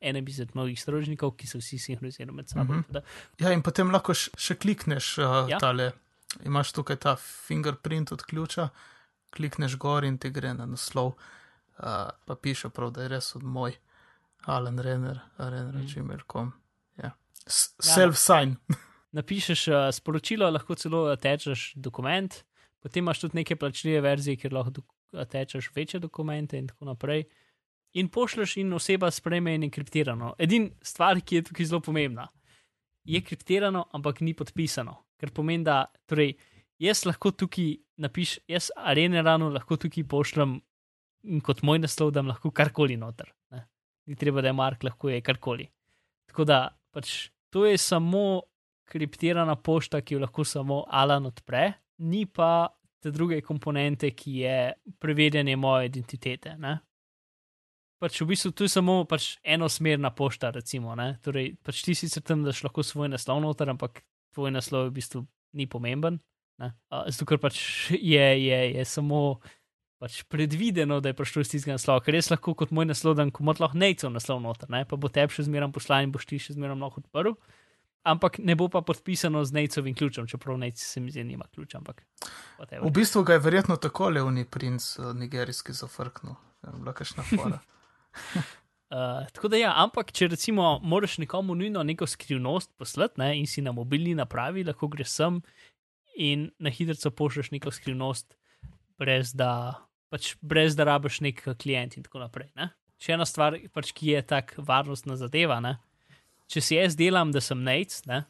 ene bi izmed mnogih strežnikov, ki so vsi sinhronizirani med sabo. Uh -huh. Ja, in potem lahko še klikneš uh, ja. tale. Imaš tukaj ta fingerprint od ključa, klikneš gor in ti gre na naslov, uh, pa piše prav, da je res od moj, Alan Renner, renner.com. Ja. S- Ja. Self-sign. [LAUGHS] napišeš uh, sporočilo, lahko celo atečeš dokument, potem imaš tudi neke plačljive verzije, kjer lahko dok- atečeš večje dokumente in tako naprej. In pošlješ, in oseba sprejme in je kriptirano. Edina stvar, ki je tukaj zelo pomembna, je kriptirano, ampak ni podpisano. Ker pomeni, da torej, jaz lahko tukaj napišem, jaz arenerano lahko tukaj pošljem kot moj naslov dam lahko karkoli noter. Ne? Ni treba, da je Mark, lahko je karkoli. Tako da pač to je samo kriptirana pošta, ki jo lahko samo Alan odpre, ni pa te druge komponente, ki je preverjanje moje identitete. Ne? Pač v bistvu to je samo pač enosmerna pošta, recimo. Ne? Torej, pač ti sicer tam daš lahko svoj naslov noter, ampak tvoj naslov v bistvu ni pomemben. ne. A, Zato, ker pač je, je, je samo pač predvideno, da je prišlo iz tistega naslova, ker res lahko kot moj naslov dan komot lahko nejcev naslov noter, ne? pa bo tebi še zmeraj poslan in boš ti še zmeraj lahko odprl. Ampak ne bo pa podpisano z nejcovim ključem, čeprav nejci se mi zdi, nima ključa, ampak. whatever. V bistvu ga je verjetno tako levni princ uh, nigerijski zafrknil. Ja, Bila kakšna fora. Uh, [LAUGHS] tako da ja, ampak če recimo moraš nekomu nujno neko skrivnost poslati ne, in si na mobilni napravi, lahko greš sem in na hitro pošlješ neko skrivnost, brez da, pač brez da rabiš nek klient in tako naprej. Ne. Še ena stvar, pač, ki je tako varnostna zadeva. Ne. Če si jaz delam, da sem nec, ne,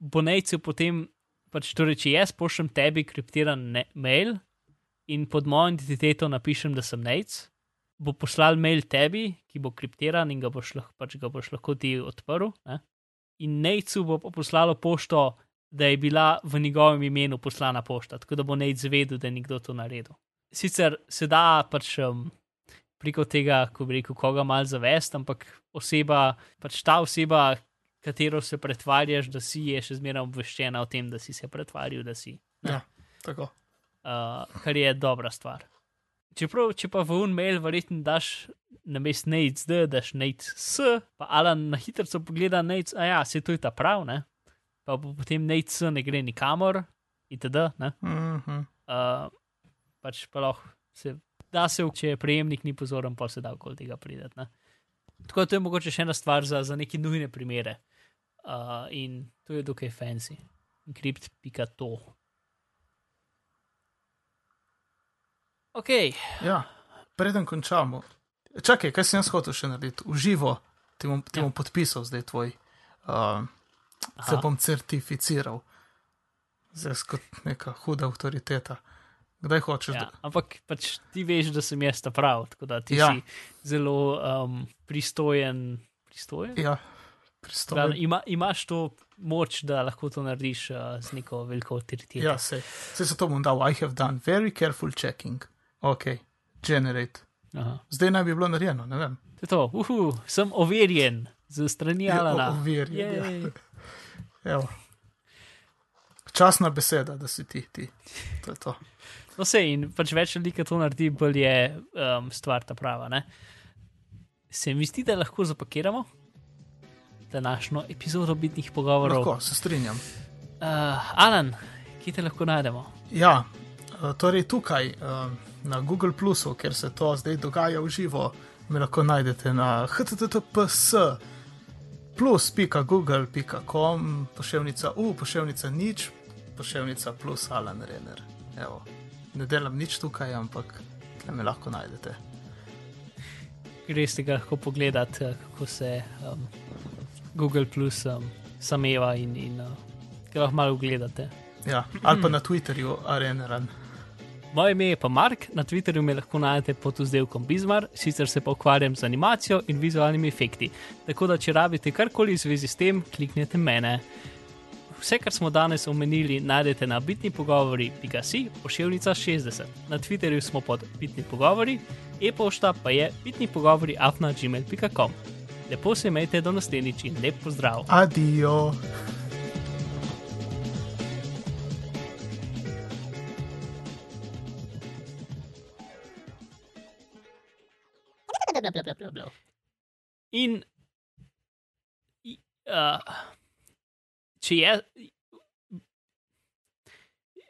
bo nejcev potem, pač, torej, če jaz pošljem tebi kriptiran ne, mail in pod mojo identiteto napišem, da sem nec, bo poslal mail tebi, ki bo kriptiran in ga boš lahko, pač ga boš lahko ti odprl. Ne? In Nejcu bo poslalo pošto, da je bila v njegovem imenu poslana pošta, tako da bo Nejc vedel, da je nekdo to naredil. Sicer se da pač um, preko tega, ko bi rekel, koga mal zavest, ampak oseba, pač ta oseba, katero se pretvarjaš, da si, je še zmeraj obveščena o tem, da si se pretvarjal, da si. Ja, tako. uh, kar je dobra stvar. Čeprav, če pa v un mail verjetno daš na mest nec, da daš nec s, pa Alan na hitro pogleda nec, a ja, se to je ta prav, ne? Pa potem nec s ne gre nikamor, itd. Ne? Mhm. Uh, pač pa lahko se da se, če je prejemnik ni pozoren, pa se da okoli tega prideti. ne. Tako da to je mogoče še ena stvar za, za neke nujne primere. Uh, in to je dokaj fancy. Encrypt.to. Ok, Ja, preden končamo. Čakaj, kaj sem jaz hotel še narediti? Uživo ti bom, ti Ja. bom podpisal zdaj tvoj. Uh, se bom certificiral. Zdaj kot neka huda avtoriteta. Kdaj hočeš? Ja, da- ampak pač ti veš, da sem jaz ta prav, tako da ti Ja. ja. si zelo um, pristojen. pristojen? Ja, pristojen. ima, imaš to moč, da lahko to narediš uh, z neko veliko avtoriteto. Ja, sej. Sej se to bom dal. I have done very careful checking. Ok, generate. Aha. Zdaj naj bi bilo narejeno, ne vem. To je to, uhu, sem overjen z strani Alana. o- overjen, ja. Evo. Časna beseda, da si ti, ti. To je to. No, se in pač več ljudi, ki to naredi, bolj je um, stvar ta prava. Ne? Se mi zdi, da lahko zapakiramo današnjo epizodo bitnih pogovorov. Lahko, se strinjam. Uh, Alan, kje te lahko najdemo? Ja, eh, torej tukaj eh, na Google Plusu, ker se to zdaj dogaja v živo, me lahko najdete na https plus.google.com, pošiljka u, pošiljka nič, pošiljka plus Alan Renner. Evo. Ne delam nič tukaj, ampak tle me lahko najdete. Greš ga lahko pogledati, eh, kako se um, Google Plus um, sameva in, in uh, ga lahko malo gledate. Ja, ali pa na Twitterju Areneran. Moje ime je pa Mark, na Twitterju me lahko najdete pod vzdelkom Bizmar, sicer se pa ukvarjam z animacijo in vizualnimi efekti. Tako da, če rabite karkoli v zvezi s tem, kliknite mene. Vse, kar smo danes omenili, najdete na bitni pogovori, pika.si, pošiljka 60. Na Twitterju smo pod bitni pogovori, e-pošta pa je bitni pogovori afna.gmail.com. Lepo se imejte do naslednjič in lep pozdrav. Adijo. In i- uh, če je.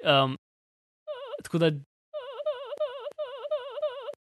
Um, tako da